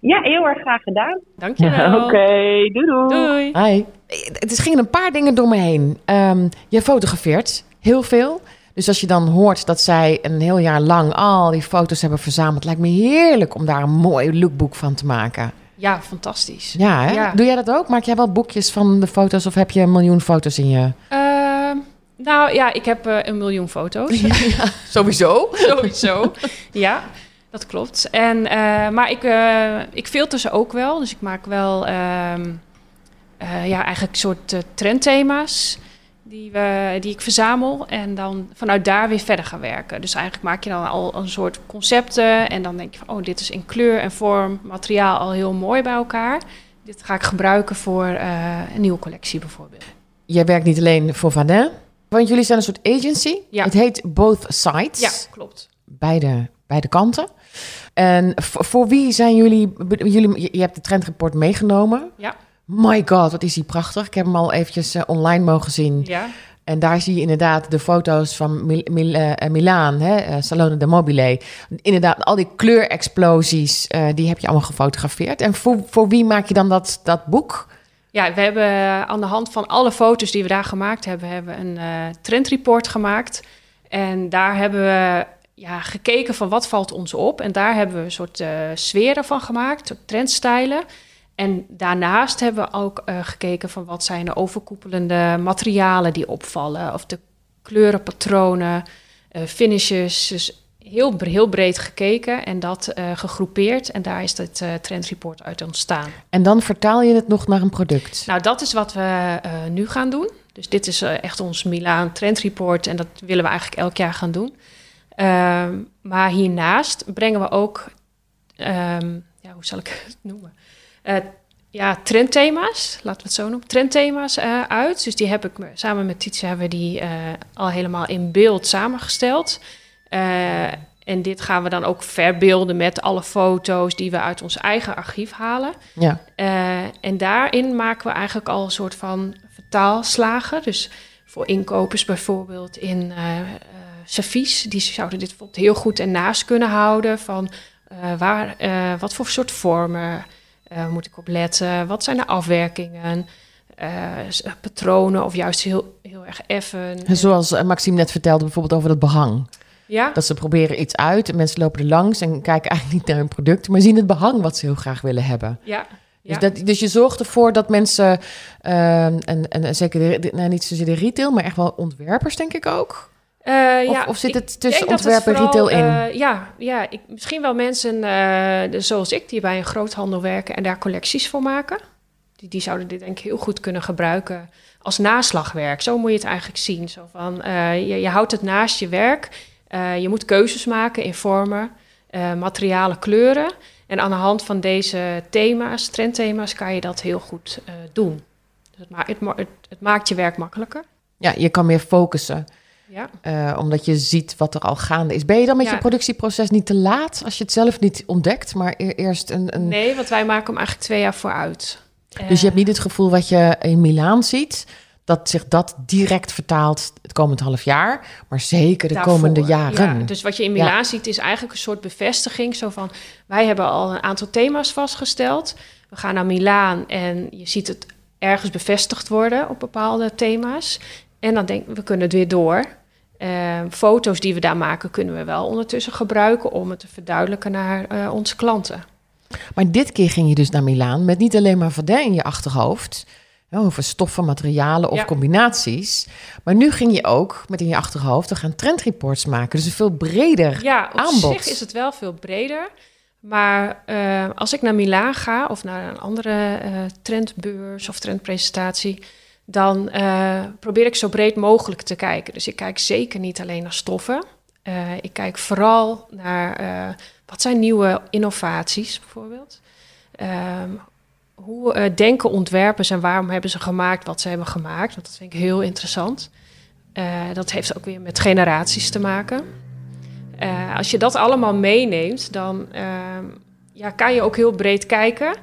Ja heel erg graag gedaan. Dankjewel. Oké, doei doei. Doei. Hi. Het is gingen een paar dingen door me heen. Ehm, je fotografeert heel veel. Dus als je dan hoort dat zij een heel jaar lang al die foto's hebben verzameld, lijkt me heerlijk om daar een mooi lookbook van te maken. Ja, fantastisch. Ja, hè? Ja. Doe jij dat ook? Maak jij wel boekjes van de foto's of heb je een miljoen foto's in je? Ehm, nou ja, ik heb eh, een miljoen foto's. (laughs) (laughs) Sowieso. Sowieso. ja, dat klopt. En, eh, maar ik, eh, ik filter ze ook wel. Dus ik maak wel eh, ja, eigenlijk soort trendthema's die, we, die ik verzamel. En dan vanuit daar weer verder gaan werken. Dus eigenlijk maak je dan al een soort concepten. En dan denk je van, oh, dit is in kleur en vorm, materiaal al heel mooi bij elkaar. Dit ga ik gebruiken voor een nieuwe collectie bijvoorbeeld. Jij werkt niet alleen voor Vadin, want jullie zijn een soort agency. Ja. Het heet Both Sides. Ja, klopt. beide, beide kanten. En voor, wie zijn jullie, jullie... Je hebt de trendreport meegenomen. Ja. My god, wat is die prachtig. Ik heb hem al eventjes eh, online mogen zien. Ja, En daar zie je inderdaad de foto's van Mil Mil eh, Milaan, hè, eh, Salone de Mobile. Inderdaad, al die kleurexplosies, eh, die heb je allemaal gefotografeerd. En voor, voor wie maak je dan dat, dat boek? Ja, we hebben eh, aan de hand van alle foto's die we daar gemaakt hebben, hebben we een eh, trendreport gemaakt. En daar hebben we ja, gekeken van wat valt ons op. En daar hebben we een soort eh sferen van gemaakt, trendstijlen. En daarnaast hebben we ook eh, gekeken van wat zijn de overkoepelende materialen die opvallen. Of de kleurenpatronen, eh, finishes. Dus heel, heel breed gekeken en dat gegroepeerd. En daar is het trendreport uit ontstaan. En dan vertaal je het nog naar een product. Nou, dat is wat we nu gaan doen. Dus dit is echt ons Milaan Trend Report en dat willen we eigenlijk elk jaar gaan doen. Ehm, maar hiernaast brengen we ook, ehm, ja, hoe zal ik het (laughs) noemen? Eh, ja, trendthema's, laten we het zo noemen, trendthema's eh, uit. Dus die heb ik me- samen met Titia hebben we die eh, al helemaal in beeld samengesteld. En dit gaan we dan ook verbeelden met alle foto's die we uit ons eigen archief halen. Ja. En daarin maken we eigenlijk al een soort van vertaalslagen. Dus voor inkopers bijvoorbeeld in servies, die zouden dit bijvoorbeeld heel goed ernaast kunnen houden. Van eh, waar, eh, wat voor soort vormen eh, moet ik op letten? Wat zijn de afwerkingen? patronen of juist heel, heel erg effen. En Zoals Maxime net vertelde, bijvoorbeeld over dat behang. Ja, Dat ze proberen iets uit en mensen lopen er langs en kijken eigenlijk niet naar hun product, maar zien het behang wat ze heel graag willen hebben. ja, Dus, dat, dus je zorgt ervoor dat mensen, ehm, en, en zeker de- nou, niet zozeer de retail, maar echt wel ontwerpers, denk ik ook. Eh, Of, ja, of zit het tussen denk dat het ontwerp en retail in? eh, ja, ja ik, misschien wel mensen eh, zoals ik die bij een groothandel werken en daar collecties voor maken. Die, die zouden dit denk ik heel goed kunnen gebruiken als naslagwerk. Zo moet je het eigenlijk zien. Zo van, je, je houdt het naast je werk. Je moet keuzes maken in vormen, materialen, kleuren. En aan de hand van deze thema's, trendthema's, kan je dat heel goed doen. Dus het, ma- het, ma- het, het maakt je werk makkelijker. Ja, je kan meer focussen, Ja. eh, omdat je ziet wat er al gaande is. Ben je dan met Ja. je productieproces niet te laat als je het zelf niet ontdekt, maar e- eerst een... een... Nee, want wij maken hem eigenlijk twee jaar vooruit. Dus je hebt niet het gevoel wat je in Milaan ziet, dat zich dat direct vertaalt het komend half jaar, maar zeker de daarvoor. komende jaren. Ja, dus wat je in Milaan ziet is eigenlijk een soort bevestiging. Zo van, wij hebben al een aantal thema's vastgesteld. We gaan naar Milaan en je ziet het ergens bevestigd worden op bepaalde thema's. En dan denk we kunnen het weer door. Uh, foto's die we daar maken kunnen we wel ondertussen gebruiken om het te verduidelijken naar uh, onze klanten. Maar dit keer ging je dus naar Milaan met niet alleen maar Vadin in je achterhoofd, over stoffen, materialen of ja. combinaties. Maar nu ging je ook met in je achterhoofd, we gaan trendreports maken. Dus een veel breder ja, op aanbod. zich is het wel veel breder. Maar uh, als ik naar Milaan ga of naar een andere uh, trendbeurs of trendpresentatie, dan uh, probeer ik zo breed mogelijk te kijken. Dus ik kijk zeker niet alleen naar stoffen. ik kijk vooral naar wat zijn nieuwe innovaties bijvoorbeeld. Um, hoe denken ontwerpers en waarom hebben ze gemaakt wat ze hebben gemaakt? Want dat vind ik heel interessant. Dat heeft ook weer met generaties te maken. Als je dat allemaal meeneemt, dan ehm, ja, kan je ook heel breed kijken.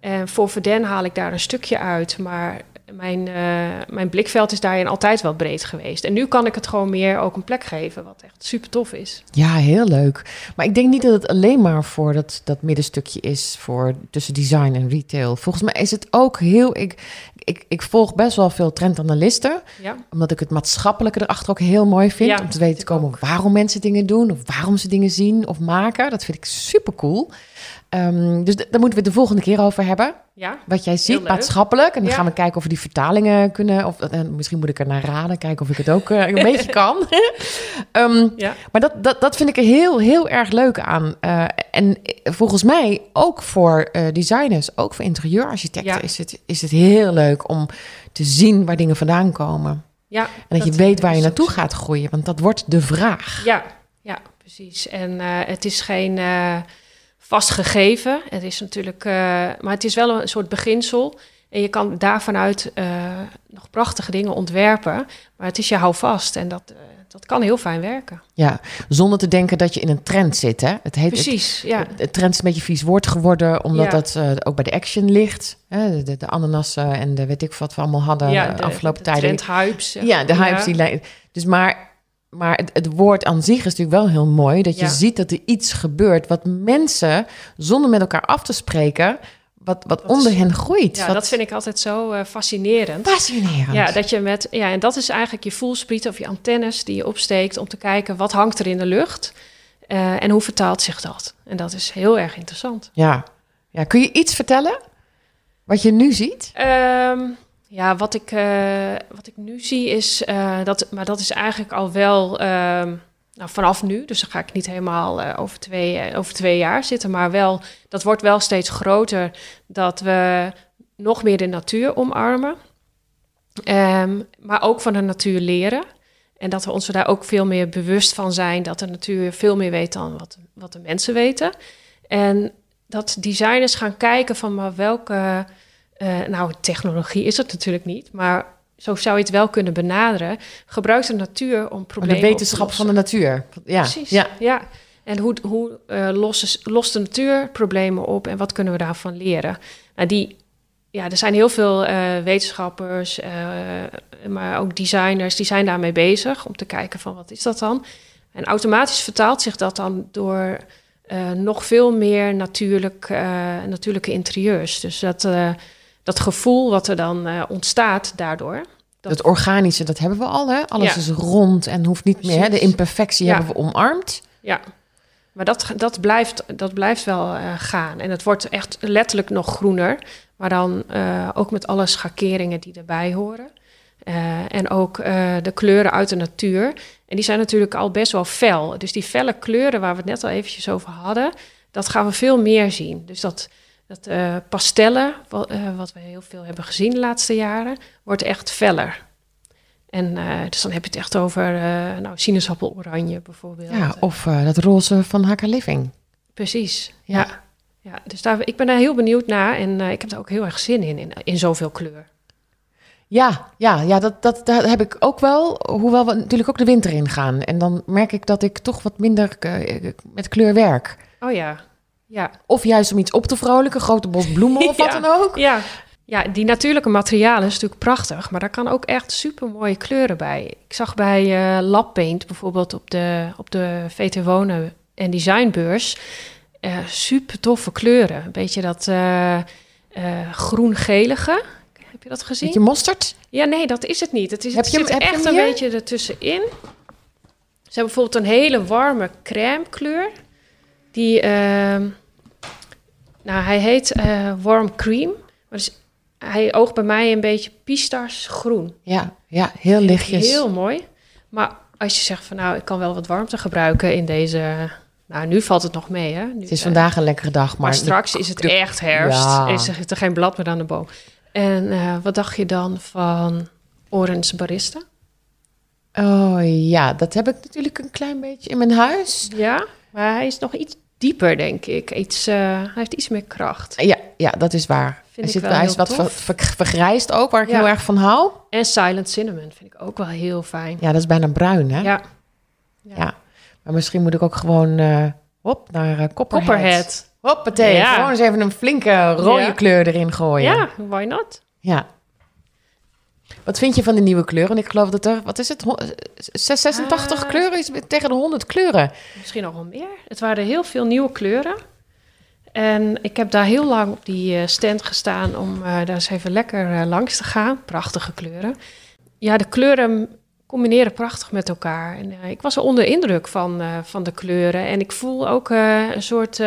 En voor Verden haal ik daar een stukje uit, maar mijn, uh, mijn blikveld is daarin altijd wel breed geweest. En nu kan ik het gewoon meer ook een plek geven, wat echt super tof is. Ja, heel leuk. Maar ik denk niet dat het alleen maar voor dat, dat middenstukje is voor tussen design en retail. Volgens mij is het ook heel. Ik, ik, ik volg best wel veel trendanalisten. Ja. Omdat ik het maatschappelijke erachter ook heel mooi vind. Ja, om te weten te komen waarom mensen dingen doen. Of waarom ze dingen zien of maken. Dat vind ik super cool. Um, dus daar moeten we het de volgende keer over hebben. Ja, Wat jij ziet maatschappelijk. En dan Ja. gaan we kijken of we die vertalingen kunnen. Of, en misschien moet ik er naar raden. Kijken of ik het ook uh, een (laughs) beetje kan. um, (laughs) ja. maar dat, dat, dat vind ik er heel, heel erg leuk aan. Uh, en volgens mij ook voor uh, designers, ook voor interieurarchitecten... Is, het, is het heel leuk om te zien waar dingen vandaan komen. ja En dat, je weet waar je naartoe gaat groeien. Want dat wordt de vraag. Ja, ja precies. En het is geen vast gegeven. Het is natuurlijk, uh, maar het is wel een soort beginsel. En je kan daarvanuit uh, nog prachtige dingen ontwerpen. Maar het is je houvast. En dat, uh, dat kan heel fijn werken. Ja, zonder te denken dat je in een trend zit. Hè? Het heet, Precies, het, ja. Het trend is een beetje vies woord geworden, omdat Ja. dat uh, ook bij de action ligt. Hè? De, de ananassen en de weet ik wat we allemaal hadden ja, de, de, afgelopen de tijden. trendhypes. Ja, de hypes die lijken. Dus maar, maar het, het woord aan zich is natuurlijk wel heel mooi. Dat je Ja. ziet dat er iets gebeurt wat mensen, zonder met elkaar af te spreken, wat, wat onder is- hen groeit. Ja, wat dat vind ik altijd zo eh, fascinerend. fascinerend. Ja, dat je met, ja, en dat is eigenlijk je voelspriet of je antennes die je opsteekt om te kijken wat hangt er in de lucht eh, en hoe vertaalt zich dat. En dat is heel erg interessant. ja. ja. Kun je iets vertellen? Wat je nu ziet? Ehm, ja, wat ik, eh, wat ik nu zie is eh, dat, maar dat is eigenlijk al wel ehm, nou, vanaf nu. Dus dan ga ik niet helemaal eh, over, twee, over twee jaar zitten, maar wel, dat wordt wel steeds groter dat we nog meer de natuur omarmen, Ehm, maar ook van de natuur leren. En dat we ons daar ook veel meer bewust van zijn dat de natuur veel meer weet dan wat, wat de mensen weten. En dat designers gaan kijken van maar welke, eh, nou technologie is het natuurlijk niet, maar zo zou je het wel kunnen benaderen. Gebruikt de natuur om problemen de wetenschap op te van de natuur. Ja, Precies, ja. ja. En hoe, hoe uh, lost, lost de natuur problemen op en wat kunnen we daarvan leren? Nou, die, ja, er zijn heel veel uh, wetenschappers, maar ook designers, die zijn daarmee bezig om te kijken van wat is dat dan? En automatisch vertaalt zich dat dan door nog veel meer natuurlijk, natuurlijke interieurs. Dus dat, dat gevoel wat er dan ontstaat daardoor. Dat... Het organische, dat hebben we al. Hè? Alles ja. is rond en hoeft niet meer. Hè? De imperfectie ja. hebben we omarmd. Ja, maar dat, dat, blijft, dat blijft wel uh, gaan. En het wordt echt letterlijk nog groener. Maar dan uh, ook met alle schakeringen die erbij horen. Uh, en ook de kleuren uit de natuur. En die zijn natuurlijk al best wel fel. Dus die felle kleuren waar we het net al eventjes over hadden... dat gaan we veel meer zien. Dus dat, dat pastellen, wat, wat we heel veel hebben gezien de laatste jaren... wordt echt feller. En uh, dus dan heb je het echt over uh, nou, sinaasappeloranje bijvoorbeeld. Ja, of uh, dat roze van Haka Living. Precies, ja. ja. ja dus daar, ik ben daar heel benieuwd naar en ik heb er ook heel erg zin in, in, in zoveel kleur. Ja, ja, ja dat, dat, dat heb ik ook wel. Hoewel we natuurlijk ook de winter in gaan. En dan merk ik dat ik toch wat minder met kleur werk. Oh ja, ja. Of juist om iets op te vrolijken, grote bos bloemen of (laughs) wat ja. dan ook. Ja, Ja, die natuurlijke materialen is natuurlijk prachtig, maar daar kan ook echt super mooie kleuren bij. Ik zag bij uh, Lab Paint bijvoorbeeld op de, op de VT Wonen en Designbeurs uh, super toffe kleuren. Een beetje dat uh, groen-gelige. Heb je dat gezien? Beetje mosterd? Ja, nee, dat is het niet. Het, is, heb het je, zit echt een beetje ertussenin. Ze hebben bijvoorbeeld een hele warme crème kleur. Die, ehm, nou, hij heet Warm Cream. Maar dus hij oogt bij mij een beetje groen. Ja, ja, heel lichtjes. Heel mooi. Maar als je zegt van nou, ik kan wel wat warmte gebruiken in deze... Nou, nu valt het nog mee, hè? Nu, het is vandaag een lekkere dag, maar... maar straks is het echt herfst. Ja. Is er geen blad meer aan de boom. En uh, wat dacht je dan van Orange Barista? Oh ja, dat heb ik natuurlijk een klein beetje in mijn huis. Ja, maar hij is nog iets dieper, denk ik. Iets, uh, hij heeft iets meer kracht. Ja, ja dat is waar. Vind hij, zit, hij is wat ver, ver, vergrijsd ook, waar ik ja. heel erg van hou. En Silent Cinnamon vind ik ook wel heel fijn. Ja, dat is bijna bruin, hè? Ja. Ja. ja. Maar misschien moet ik ook gewoon uh, hop, naar uh, Copperhead. Copperhead. Hoppatee, ja. gewoon eens even een flinke rode kleur erin gooien. Ja, why not? Ja. Wat vind je van de nieuwe kleuren? Ik geloof dat er, wat is het, 86 uh, kleuren is tegen de 100 kleuren. Misschien nog wel meer. Het waren heel veel nieuwe kleuren. En ik heb daar heel lang op die stand gestaan om uh, daar eens even lekker uh, langs te gaan. Prachtige kleuren. Ja, de kleuren combineren prachtig met elkaar. En, uh, ik was er onder indruk van, van de kleuren. En ik voel ook een soort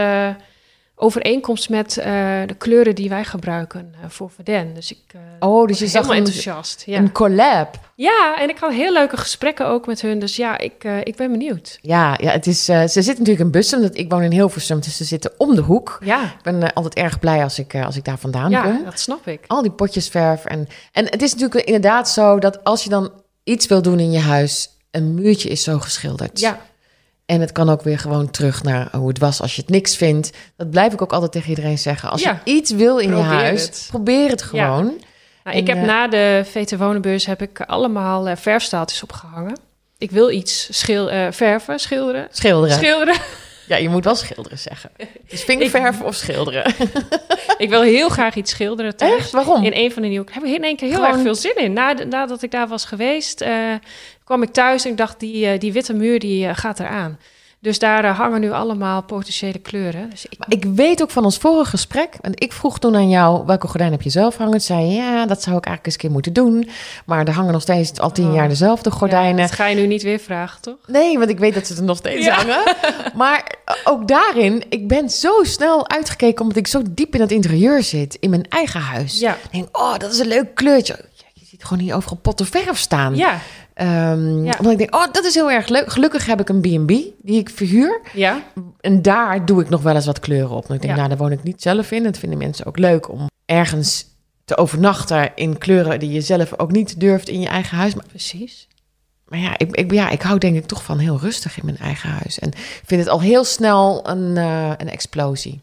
overeenkomst met uh, de kleuren die wij gebruiken uh, voor Verden. Dus ik uh, oh, dus je zag helemaal enthousiast. Ja. Een collab. Ja, en ik had heel leuke gesprekken ook met hun. Dus ja, ik, ik ben benieuwd. Ja, ja het is, ze zitten natuurlijk in Bussen. Dat, ik woon in Hilversum, dus ze zitten om de hoek. Ja. Ik ben altijd erg blij als ik, als ik daar vandaan ja, kom. Ja, dat snap ik. Al die potjes verf. En, en het is natuurlijk inderdaad zo dat als je dan iets wil doen in je huis... een muurtje is zo geschilderd. Ja. En het kan ook weer gewoon terug naar hoe het was als je het niks vindt. Dat blijf ik ook altijd tegen iedereen zeggen. Als ja, je iets wil in je huis, het. probeer het gewoon. Ja. Nou, ik heb uh, na de VT Wonenbeurs heb ik allemaal uh, verfstaaltjes opgehangen. Ik wil iets schil uh, verven, schilderen. Schilderen. Schilderen. Ja, je moet wel schilderen zeggen. Dus (laughs) vinkverven of schilderen? (laughs) ik wil heel graag iets schilderen thuis. Echt? Waarom? In een van de nieuwe... Heb ik in één keer heel Gewoon... erg veel zin in. Na, nadat ik daar was geweest, uh, kwam ik thuis en ik dacht, die, uh, die witte muur die uh, gaat eraan. Dus daar uh, hangen nu allemaal potentiële kleuren. Dus ik... Maar ik weet ook van ons vorige gesprek, en ik vroeg toen aan jou, welke gordijn heb je zelf hangen? Toen zei je, ja, dat zou ik eigenlijk eens een keer moeten doen. Maar er hangen nog steeds al tien oh. jaar dezelfde gordijnen. Ja, dat ga je nu niet weer vragen, toch? Nee, want ik weet dat ze er nog steeds ja. hangen. Maar ook daarin, ik ben zo snel uitgekeken, omdat ik zo diep in het interieur zit, in mijn eigen huis. Ja. Ik denk, oh, dat is een leuk kleurtje. Je ziet gewoon hier overal potten verf staan. Ja. Um, ja. Omdat ik denk, oh, dat is heel erg leuk. Gelukkig heb ik een B&B die ik verhuur. Ja. En daar doe ik nog wel eens wat kleuren op. En ik denk, Ja. nou, daar woon ik niet zelf in. Dat vinden mensen ook leuk om ergens te overnachten in kleuren die je zelf ook niet durft in je eigen huis. Maar, Precies. maar ja, ik, ik, ja, ik hou denk ik toch van heel rustig in mijn eigen huis. En vind het al heel snel een, uh, een explosie.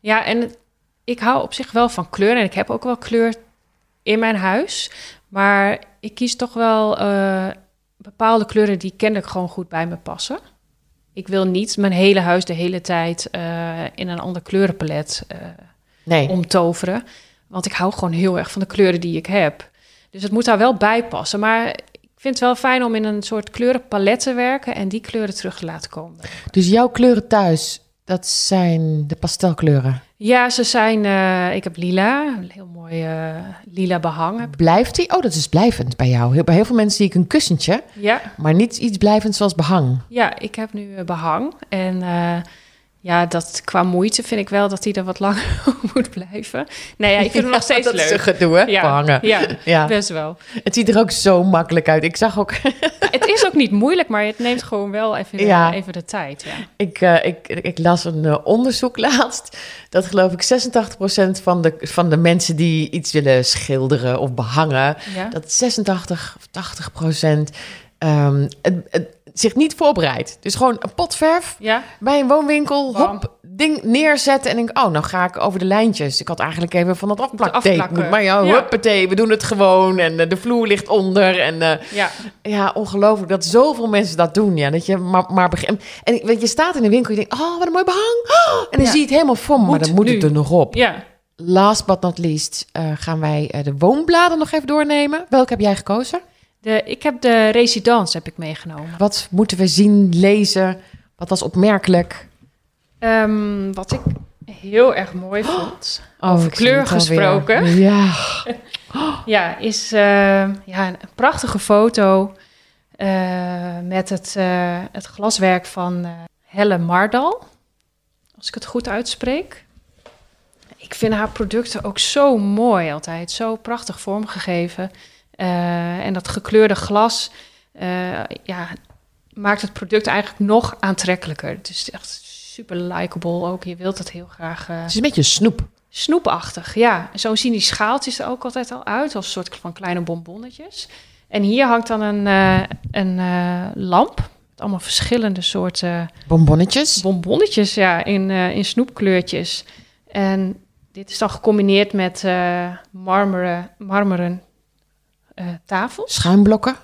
Ja, en het- ik hou op zich wel van kleur. En ik heb ook wel kleur in mijn huis. Maar ik kies toch wel eh, bepaalde kleuren die kennelijk gewoon goed bij me passen. Ik wil niet mijn hele huis de hele tijd eh, in een ander kleurenpalet eh, Nee. omtoveren. Want ik hou gewoon heel erg van de kleuren die ik heb. Dus het moet daar wel bij passen. Maar ik vind het wel fijn om in een soort kleurenpalet te werken en die kleuren terug te laten komen. Dus jouw kleuren thuis, dat zijn de pastelkleuren. Ja, ze zijn. eh, ik heb lila, een heel mooi eh, lila behang. heb. Blijft die? Oh, dat is blijvend bij jou. Heel- Bij heel veel mensen zie ik een kussentje, Ja, maar niet iets blijvends zoals behang. ja, ik heb nu eh, behang. En ja, dat qua moeite vind ik wel dat die er wat langer (laughs) moet blijven. Nee, ja, ik vind het nog steeds dat leuk. is een gedoe, hè? Ja, Behangen. ja, Ja. best wel. Het ziet er ook zo makkelijk uit. Ik zag ook, (laughs) het is ook niet moeilijk, maar het neemt gewoon wel even, de- Ja. even de tijd. Ja. ik, eh, ik, ik las een eh, onderzoek (laughs) laatst. Dat geloof ik 86% van de, van de mensen die iets willen schilderen of behangen, Ja. dat 86 of 80% ehm, het, het, zich niet voorbereidt. Dus gewoon een pot verf ja, bij een woonwinkel, Bam. hop, ding neerzetten en denk, oh, nou ga ik over de lijntjes. Ik had eigenlijk even van dat afplaktape maar ja, huppatee, we doen het gewoon en eh, de vloer ligt onder en eh, ja, ja, ongelooflijk dat zoveel mensen dat doen, ja, dat je maar, maar begint. En weet je staat in de winkel, je denkt, oh, wat een mooi behang, Oh, en dan Ja. zie je het helemaal voor me, maar dan moet nu. het er nog op. ja. last but not least eh, gaan wij de woonbladen nog even doornemen. Welke heb jij gekozen? De, ik heb de residence heb ik meegenomen. Wat moeten we zien, lezen? Wat was opmerkelijk? Ehm, wat ik heel erg mooi vond, Oh, over kleur gesproken. Ja. (laughs) Ja, is eh, ja, een prachtige foto eh, met het, eh, het glaswerk van Helle Mardal. Als ik het goed uitspreek. Ik vind haar producten ook zo mooi altijd. Zo prachtig vormgegeven. Eh, en dat gekleurde glas eh, ja, maakt het product eigenlijk nog aantrekkelijker. Het is echt super likable ook. Je wilt het heel graag... eh, Het is een beetje snoep. Snoepachtig, ja. Zo zien die schaaltjes er ook altijd al uit, als een soort van kleine bonbonnetjes. En hier hangt dan een, een lamp met allemaal verschillende soorten Bonbonnetjes. bonbonnetjes, ja, in, in snoepkleurtjes. En dit is dan gecombineerd met marmeren, marmeren eh, tafels. Schuimblokken.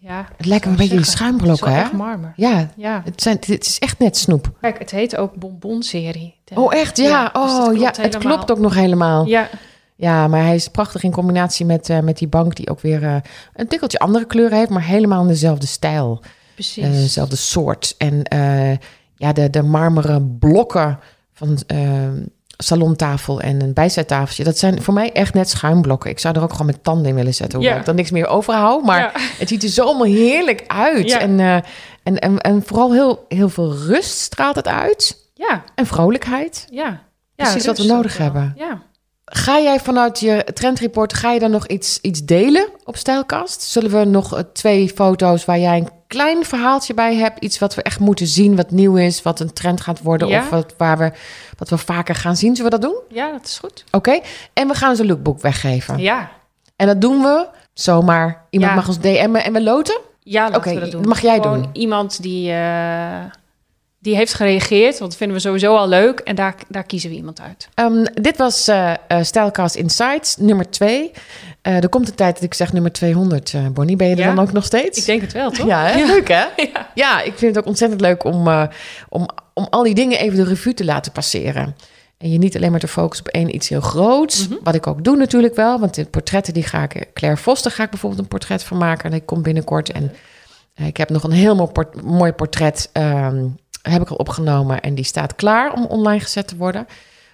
Ja, Het lijken een beetje zeggen. schuimblokken, hè? marmer. Ja, Ja, het, zijn, het is echt net snoep. kijk, het heet ook bonbonserie. Oh, echt? Ja. dus oh, ja. Het klopt ook nog helemaal. Ja, Ja, maar hij is prachtig in combinatie met, eh, met die bank die ook weer eh, een tikkeltje andere kleuren heeft, maar helemaal in dezelfde stijl. precies. dezelfde soort. En ja, de, de marmeren blokken van salontafel en een bijzettafeltje, dat zijn voor mij echt net schuimblokken. Ik zou er ook gewoon met tanden in willen zetten, hoewel Ja. ik dan niks meer overhoud. Maar Ja. het ziet er zo allemaal heerlijk uit. Ja. En, eh, en, en, en vooral heel, heel veel rust straalt het uit. ja, En vrolijkheid. ja. Precies wat we nodig hebben. Ja. Ga jij vanuit je trendreport, ga je dan nog iets, iets delen op Stijlkast? Zullen we nog eh, twee foto's waar jij een klein verhaaltje bij hebt? Iets wat we echt moeten zien, wat nieuw is, wat een trend gaat worden Ja. of wat, waar we, wat we vaker gaan zien? Zullen we dat doen? Ja, dat is goed. Oké. En we gaan een lookbook weggeven. Ja, En dat doen we zomaar. Iemand Ja. mag ons DM'en en we loten? ja laten we dat doen. mag jij Gewoon doen. iemand die, eh, die heeft gereageerd, want dat vinden we sowieso al leuk. En daar, daar kiezen we iemand uit. Ehm, dit was eh, Stijlcast Insights, nummer twee. Eh, er komt een tijd dat ik zeg nummer 200. eh Bonnie, ben je er Ja. dan ook nog steeds? Ik denk het wel, toch? Ja, hè? leuk hè? (laughs) Ja. Ja, ik vind het ook ontzettend leuk om, om, om al die dingen even de revue te laten passeren. En je niet alleen maar te focussen op één iets heel groots. Mhm. Wat ik ook doe natuurlijk wel. Want de portretten die ga ik... Claire Foster ga ik bijvoorbeeld een portret van maken. Dat komt binnenkort. En ik heb nog een heel mooi, port- mooi portret... ehm, heb ik al opgenomen. En die staat klaar om online gezet te worden.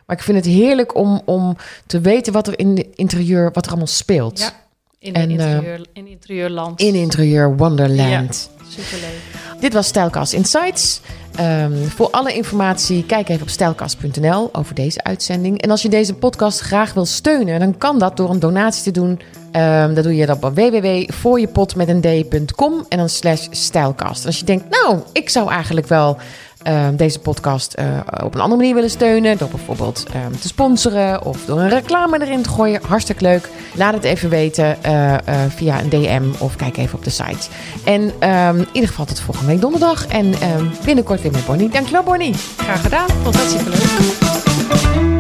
Maar ik vind het heerlijk om, om te weten wat er in het interieur... wat er allemaal speelt. Ja. In, En, eh, interieur, in interieurland. In interieur Wonderland. Superleuk. Dit was Stijlkast Insights. Ehm, voor alle informatie, kijk even op stijlkast.nl over deze uitzending. En als je deze podcast graag wil steunen, dan kan dat door een donatie te doen. Ehm dat doe je dan op www.voorjepot met een d.com en dan slash stijlkast. En als je denkt, nou, ik zou eigenlijk wel ehm, deze podcast eh, op een andere manier willen steunen. Door bijvoorbeeld ehm, te sponsoren of door een reclame erin te gooien. Hartstikke leuk. Laat het even weten eh, eh, via een DM of kijk even op de site. En ehm, in ieder geval tot volgende week donderdag. En binnenkort weer met Bonnie. Dankjewel Bonnie. Graag gedaan. Hartstikke leuk.